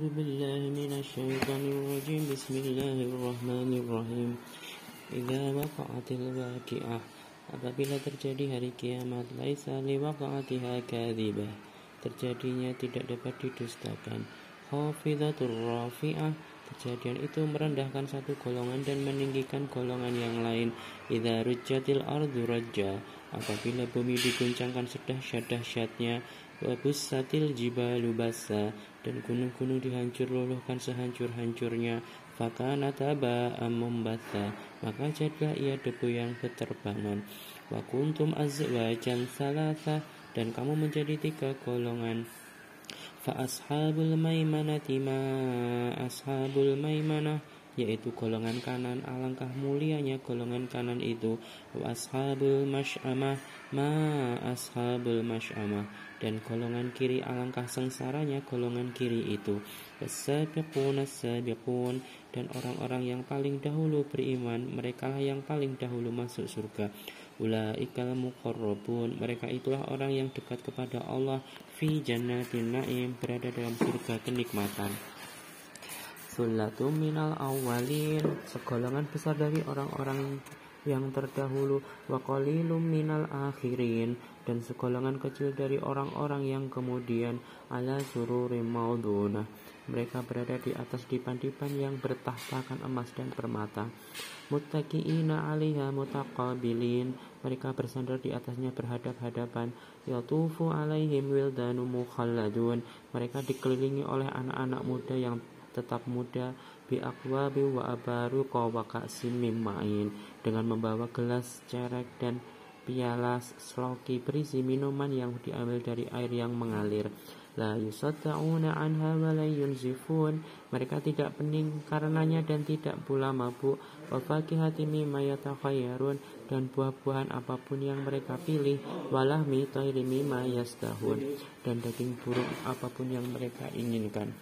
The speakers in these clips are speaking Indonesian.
أعوذ بالله من الشيطان الرجيم بسم الله الرحمن الرحيم إذا وقعت الواقعة Apabila terjadi hari kiamat Laisa liwaqa'atiha kadhibah Terjadinya tidak dapat didustakan Khafidatur rafi'ah Kejadian itu merendahkan satu golongan dan meninggikan golongan yang lain. Idza rujjatil ardu rajja, apabila bumi diguncangkan sedahsyat-dahsyatnya, wa bussatil jibalu bassa, dan gunung-gunung dihancur luluhkan sehancur-hancurnya, fakana taba'am membatha, maka jadilah ia debu yang berterbangan. Wa kuntum azwajan salasa, dan kamu menjadi tiga golongan. Fa ashabul maimanati ma ashabul maimanah yaitu golongan kanan. Alangkah mulianya golongan kanan itu. Wa ashabul masyamah ma ashabul masyamah dan golongan kiri alangkah sengsaranya golongan kiri itu. Wasabiqun sabiqun dan orang-orang yang paling dahulu beriman merekalah yang paling dahulu masuk surga. Ulaikal muqarrabun. Mereka itulah orang yang dekat kepada Allah. Fi jannatin na'im Berada dalam surga kenikmatan. Sulatum minal awalin Segolongan besar dari orang-orang yang terdahulu. Wa qalilum minal akhirin Dan segolongan kecil dari orang-orang yang kemudian Ala sururim maudunah Mereka berada di atas dipan-dipan yang bertahtakan emas dan permata Muttaqi'ina 'alaiha mutaqabilin. Mereka bersandar di atasnya berhadap-hadapan. Yatufu 'alaihim wildanu mukhalladun. Mereka dikelilingi oleh anak-anak muda yang tetap muda bi aqwabi wa abaru wa ka'sim ma'in dengan membawa gelas cerek dan piala sloki berisi minuman yang diambil dari air yang mengalir. La yusadda'una anha wa la yunzifun. Mereka tidak pening karenanya dan tidak pula mabuk. Wa fakihati mimma yatakhayyarun dan buah-buahan apa pun yang mereka pilih walahmi tayri mimma yastahun dan daging burung apa pun yang mereka inginkan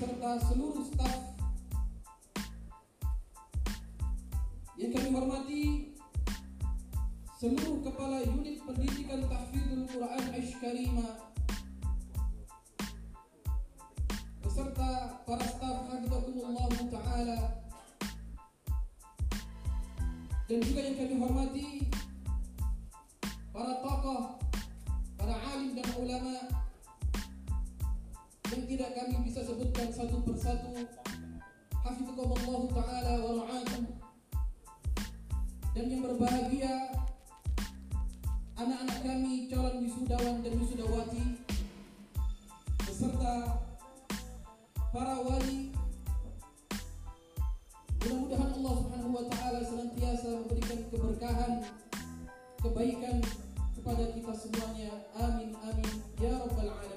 beserta seluruh staf yang kami hormati seluruh kepala unit pendidikan Tahfidul Quran Aish Karimah beserta para staf Hafizahullah Ta'ala dan juga yang kami hormati para tokoh, para alim dan ulama kami bisa sebutkan satu persatu. Hafizakumullah taala wa ra'akum. Dan yang berbahagia anak-anak kami calon wisudawan dan wisudawati beserta para wali Mudah-mudahan Allah Subhanahu wa taala senantiasa memberikan keberkahan, kebaikan kepada kita semuanya. Amin amin ya rabbal alamin.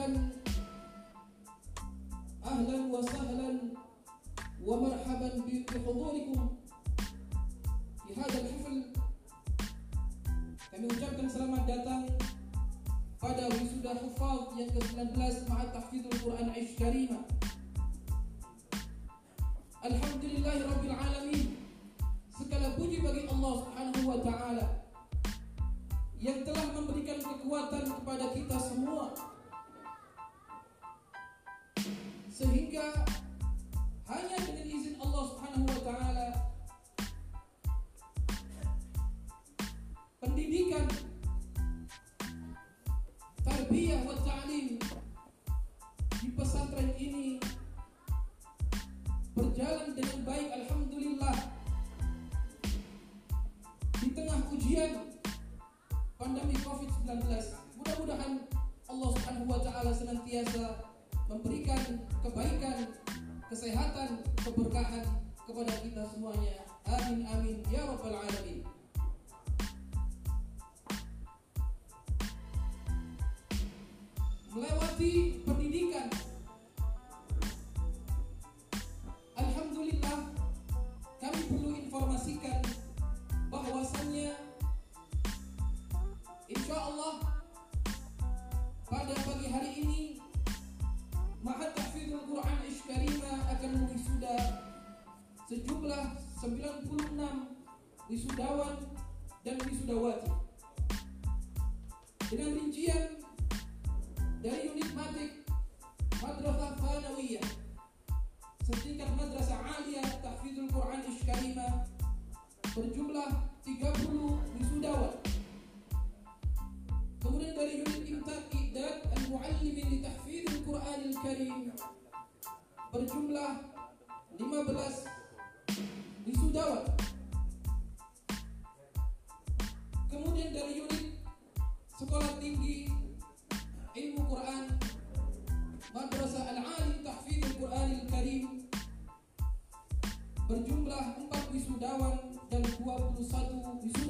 Kami ucapkan ahlan wa sahlan wa marhaban bi hudurikum di hadzal hafl. Kami ucapkan selamat datang pada wisuda hufaz yang ke-19 Ma'at Tahfidul Quran Aish Karimah. Alhamdulillahi Rabbil Alamin. Segala puji bagi Allah Subhanahu wa taala yang telah memberikan kekuatan kepada kita semua sehingga hanya dengan izin Allah Subhanahu wa taala pendidikan tarbiyah wa ta'lim di pesantren ini berjalan dengan baik alhamdulillah. Di tengah ujian pandemi Covid-19 mudah-mudahan Allah Subhanahu wa taala senantiasa memberikan kebaikan kesehatan keberkahan kepada kita semuanya amin amin ya rabbal alamin melewati pendidikan.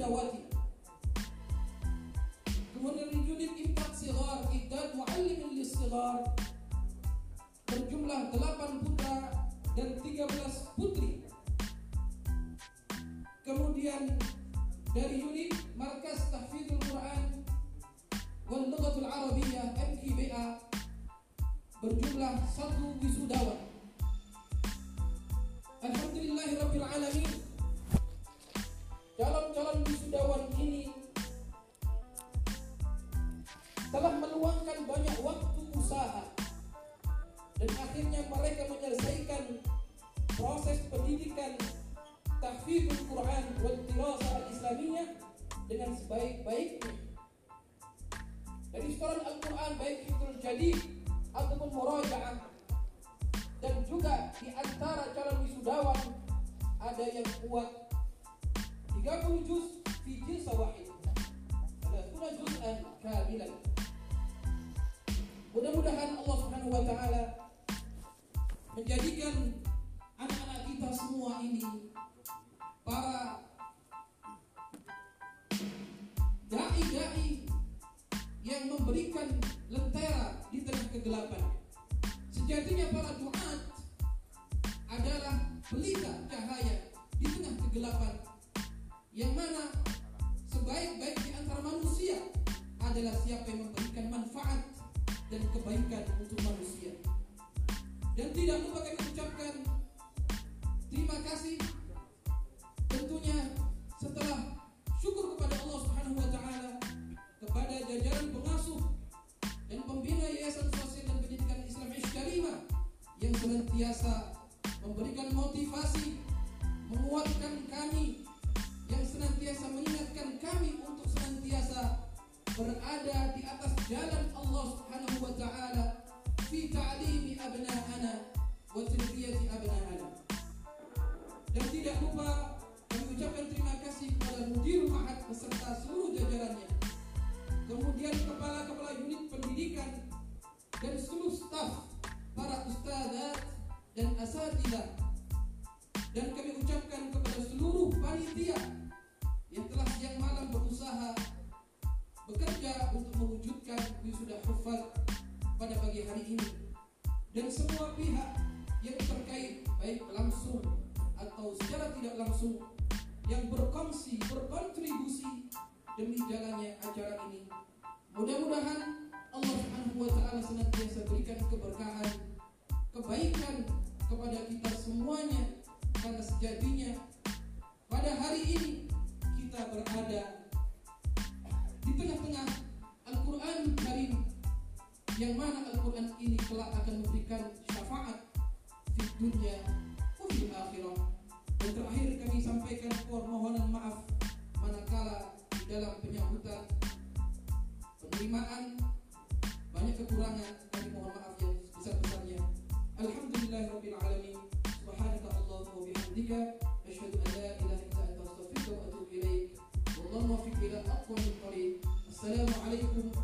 21 wisudawati kemudian dari unit Impak Sigar Iqdad Muallimin Lissigar berjumlah 8 putra dan 13 putri kemudian dari unit Markas Tahfidul Quran واللغة العربية MKBA berjumlah satu wisudawan. Alhamdulillahirabbil alamin. Wisudawan ini telah meluangkan banyak waktu usaha dan akhirnya mereka menyelesaikan proses pendidikan tahfidul Quran wal dirasah al-islamiyah dengan sebaik-baiknya. Dari setoran Al-Quran baik Hifdul Jadid ataupun Murajaah dan juga di antara calon wisudawan ada yang kuat terus في جنس واحد abana wote ndio abana dalam penyambutan penerimaan banyak kekurangan kami mohon maaf yang sebesar-besarnya Alhamdulillahirrabbilalamin Subhanaka Allah wa bihamdika Ashadu an la ilaha illa anta astaghfiruka wa atubu ilaik Wallahu muwaffiq ila aqwamil tariq Assalamualaikum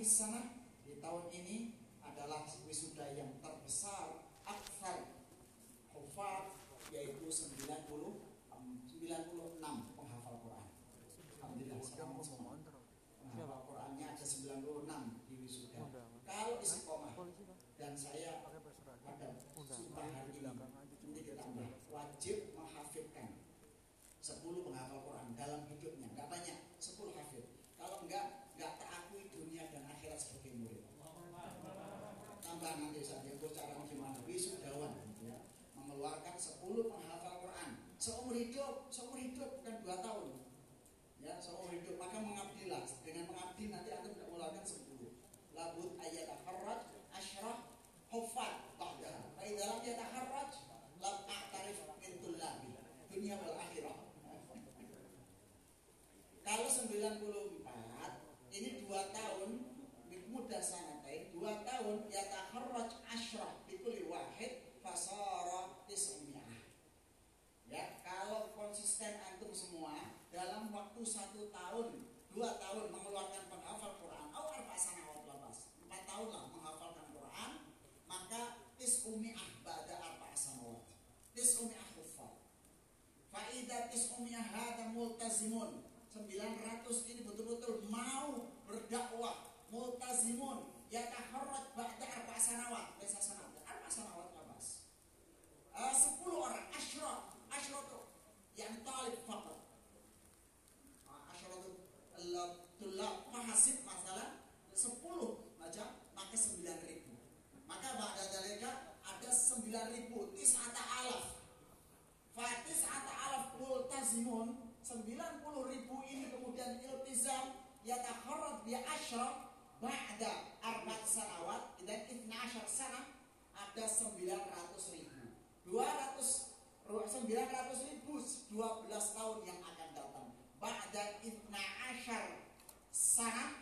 di sanah di tahun ini adalah wisuda yang terbesar akthar hufaz yaitu 90 96 penghafal Quran. Alhamdulillah selamat semua. Penghafal Qurannya ada 96 di wisuda. Kalau istiqomah dan saya ada sumpah hari ini nanti ditambah wajib menghafidkan 10 penghafal Quran dalam hidupnya nggak banyak 10 hafid kalau enggak nggak terakui dunia dan akhirat sebagai murid tambah nanti saja bocoran gimana wisudawan gitu ya mengeluarkan 10 penghafal Quran seumur hidup seumur hidup bukan 2 tahun. Ya seumur hidup. Maka mengabdilah. Dengan mengabdi nanti anda tidak mengeluarkan 10 labut ayat akharat asyrah hufad ba'dah fa idza lam yataharraj lam a'tarif min dunia wal akhirah. Kalau 94 900 umyahada multazimun. 900 ini betul-betul mau berdakwah. Multazimun. Yataharrat ba'da arba sanawat. Biasa sanawat. Arba sanawat labas eh, uh, 10 orang. 900 ribu. 200 900 ribu 12 tahun yang akan datang. Ba'da 12 sana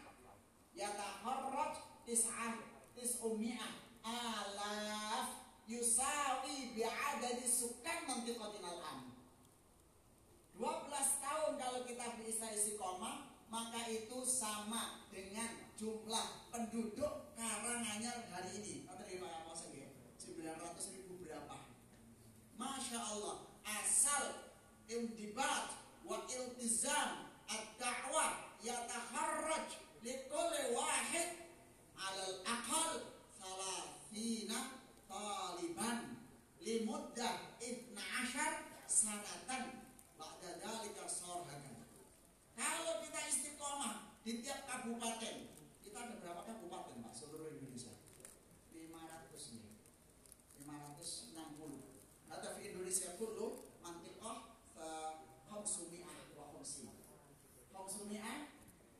yataharrat tis'ah tis'ummi'ah alaf yusawi bi'adadi sukan mantiqatin al-am 12 tahun kalau kita bisa isi koma maka itu sama dengan jumlah penduduk Karanganyar hari ini. Kata Pak Kaposen ya, 900 ribu berapa? Masya Allah, asal imdibat wa iltizam ad-da'wah yataharraj likulli wahid alal aqal salasina taliban limuddah ibna ashar sanatan ba'da dalika sorhakan kalau kita istiqomah di tiap kabupaten kita ada berapa kabupaten Pak? Seluruh Indonesia ada di Indonesia kullu mantiqah fa khamsumi'ah wa khamsin khamsumi'ah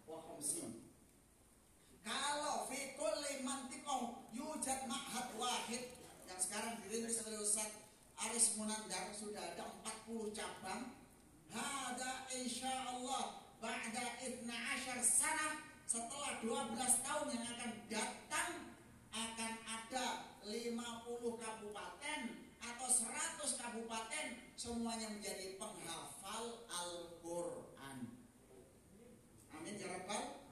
wa khamsin kalau fi kulli mantiqah yujad ma'had wahid yang sekarang dirintis oleh Ustaz Aris Munandar sudah ada 40 cabang Hada insya Allah Ba'da 12 sana Setelah 12 tahun yang akan datang Akan ada 50 kabupaten Atau 100 kabupaten Semuanya menjadi penghafal Al-Quran. Amin ya Rabbal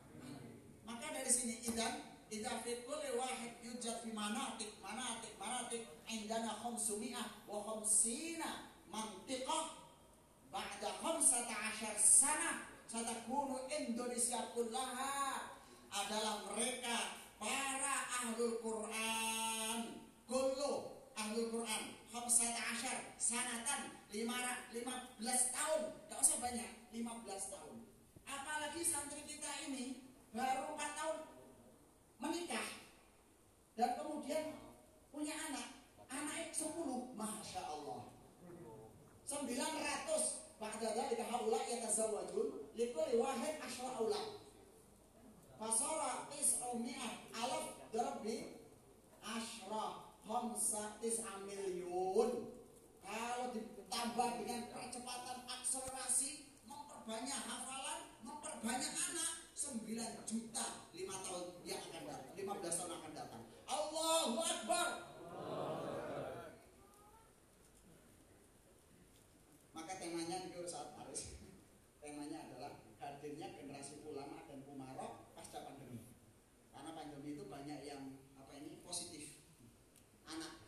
Maka dari sini idan Idza fi kulli wahid yujad fi manatik manatik manatik indana khamsumi'ah wa khamsina mantiqah. Ba'da khamsata asyar sana satakunu Indonesia kullaha adalah mereka para ahlul Quran. Kullu ahlul Quran khamsata asyar sanatan lima, 15 tahun. Gak usah banyak 15 tahun. Apalagi santri kita ini baru 4 tahun menikah. Dan kemudian punya anak. Anak 10 Masya Allah. 900 Ba'da dalika haula yatazawwaj rajul likulli wahid asyara aulan fasara tis'umiyah alaf darbi asyra khamsa kalau ditambah dengan percepatan akselerasi memperbanyak hafalan memperbanyak anak. 9 juta 5 tahun yang akan datang 15 tahun akan datang. Allahu Akbar. Maka temanya di saat harus temanya adalah hadirnya generasi ulama dan umarok pasca pandemi karena pandemi itu banyak yang apa ini positif anak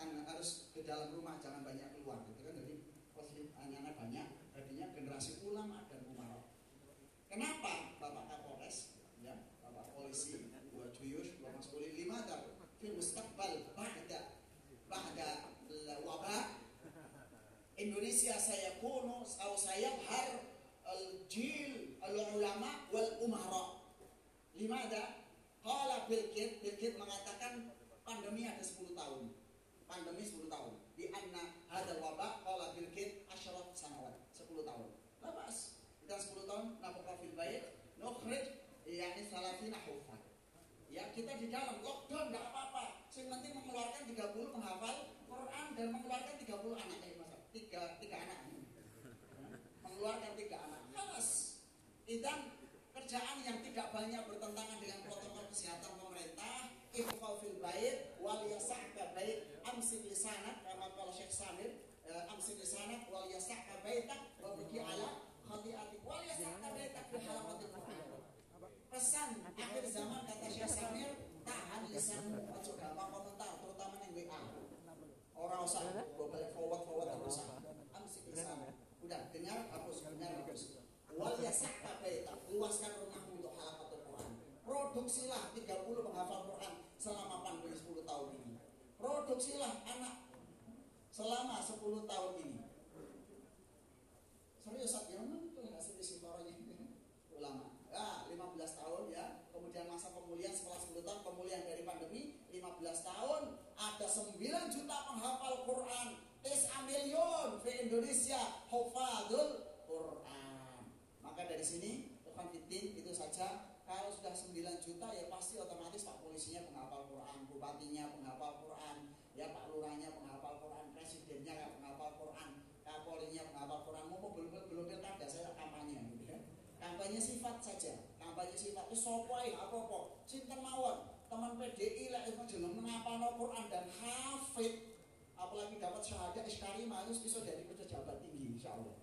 kan harus ke dalam rumah jangan banyak keluar gitu kan jadi positif anak-anak banyak hadirnya generasi ulama dan umarok kenapa bapak kapolres ya bapak polisi dua juyus dua maskulin lima atau saya har al jil al ulama wal umara. Lima ada. Kalau Bill Gates, Bill Gates mengatakan pandemi ada 10 tahun. Pandemi 10 tahun. Di anna hadal wabah kalau Bill Gates asyarat sanawat 10 tahun. Lepas kita 10 tahun nafkah fil bait nukhrij yakni salafina hufat. Ya kita di dalam lockdown nggak apa-apa. Penting mengeluarkan 30 menghafal Quran dan mengeluarkan 30 anak eh, masa tiga tiga anak. Mengeluarkan tiga anak. Harus dan kerjaan yang tidak banyak bertentangan dengan protokol kesehatan pemerintah ifal fil bait wal yasahka bait amsik lisanak kama qala Syekh Samir amsik lisanak wal yasahka baitak wa biki ala khati'atik wal yasahka baitak fi halaqatil Qur'an. Pesan akhir zaman kata Syekh Samir lisanmu aja gampang komentar terutama yang WA orang usah global forward forward terus amsik lisan udah dengar hapus dengar hapus wal yasahka baitak luaskan rumahmu untuk halaqatul Quran produksilah 30 penghafal Quran selama pandemi 10 tahun ini produksilah anak selama 10 tahun ini serius saat yang itu hasil istiqorohnya ulama ya 15 tahun ya kemudian masa pemulihan setelah 10 tahun pemulihan dari pandemi 15 tahun ada 9 juta penghafal Quran. Is milion di Indonesia. Hafadul Quran. Maka dari sini Tuhan Fitin itu saja. Kalau sudah 9 juta ya pasti otomatis Pak Polisinya penghafal Quran Bupatinya penghafal Quran ya Pak Lurahnya penghafal Quran Presidennya penghafal Quran Kapolrinya penghafal Quran. Mau belum belum saya kampanye gitu ya. Kampanye sifat saja kampanye sifat itu sopai apa apa cinta mawon. Teman PDI lah jangan mengapa no Quran dan hafid. Apalagi dapat syahadat iskarima itu bisa jadi pejabat tinggi insya Allah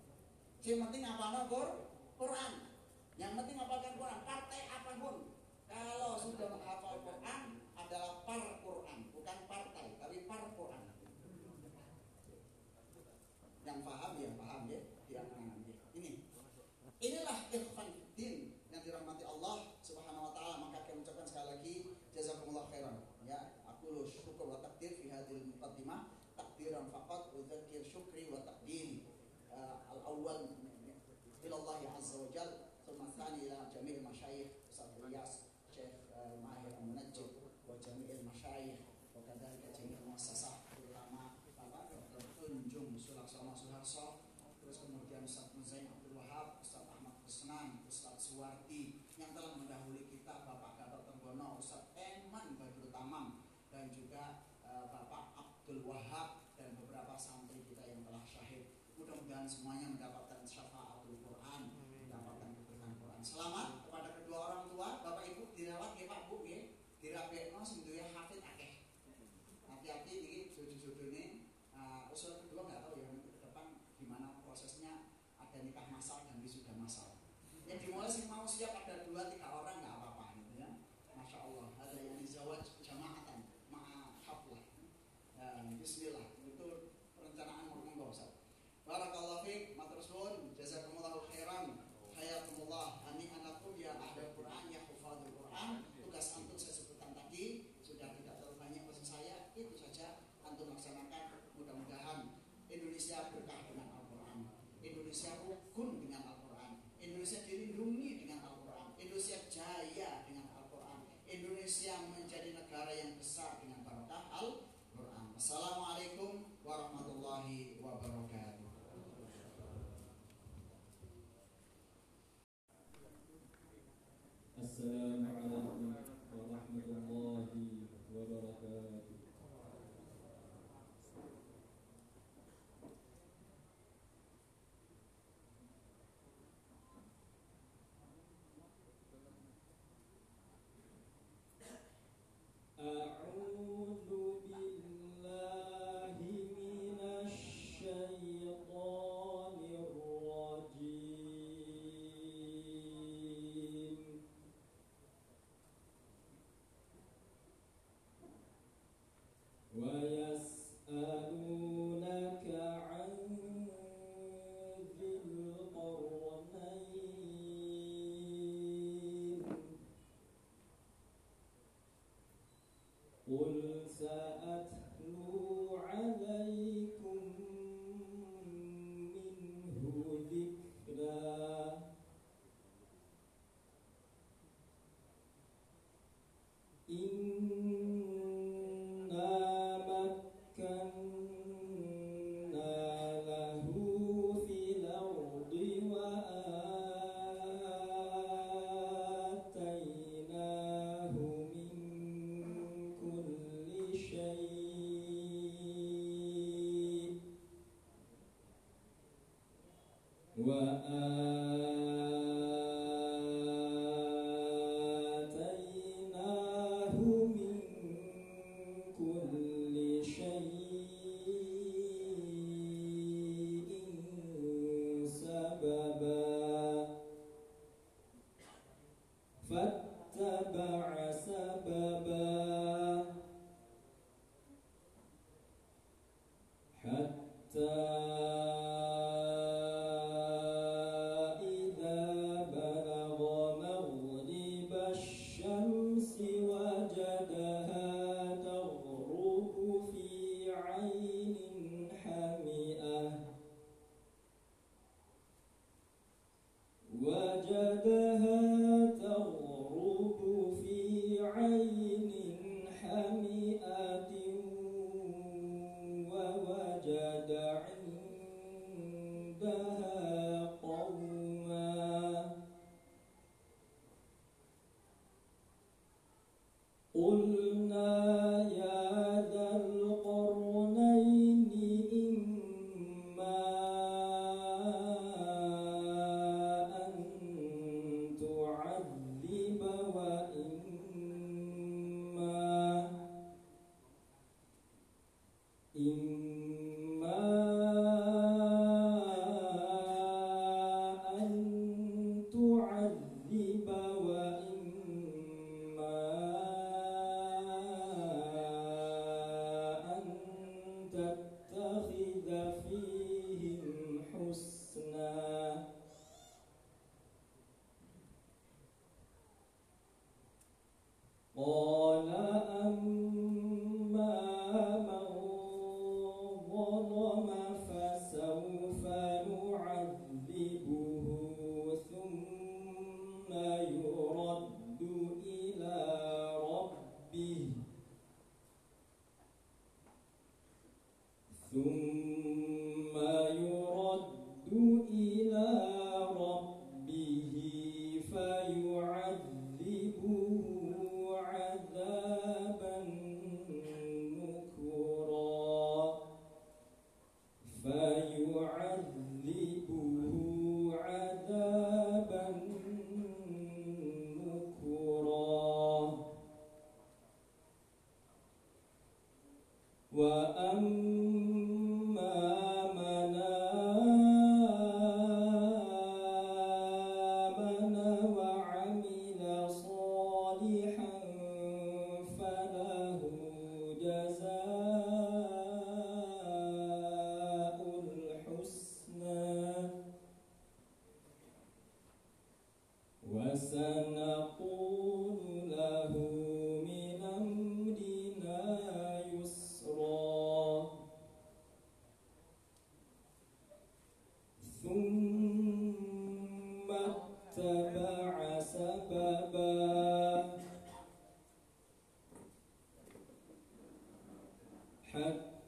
yang penting apa no Quran. Yang penting apalkan Quran? Partai apa pun. Kalau sudah menghafal Quran adalah par Quran bukan partai tapi par Quran. Yang paham ya paham semuanya mendapatkan syafaatul Quran, mendapatkan keberkahan Quran. Selamat kepada kedua orang tua, Bapak Ibu dirawat ya Pak Bu ya. Dirapekno sing duwe hafid akeh. Hati-hati iki ini uh, usul kedua nggak tahu ya ke depan gimana prosesnya ada nikah masal dan wisuda masal. Yang dimulai sih mau siap ada dua tiga orang nggak apa-apa gitu ya. Masya Allah ada yang dijawab jamaatan ma'a haflah. Dan Bismillah ഞങ്ങൾ وآل قل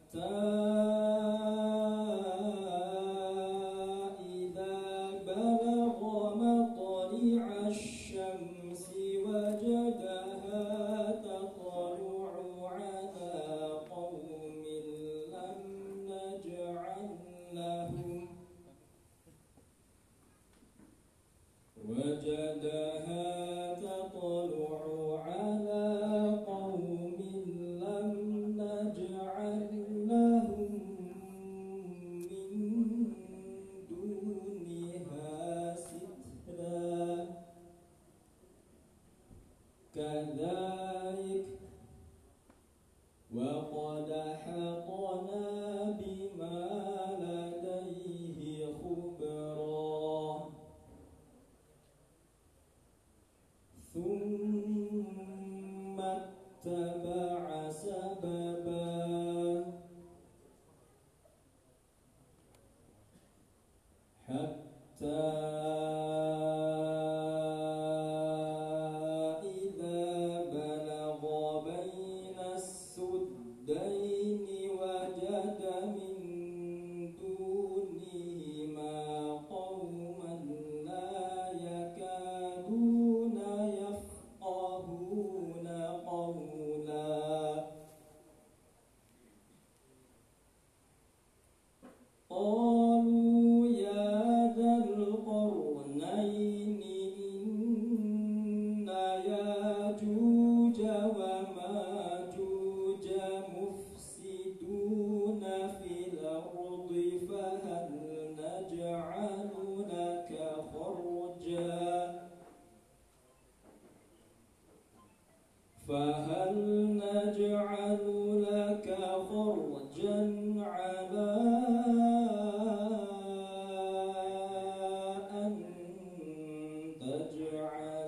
حتى تجعل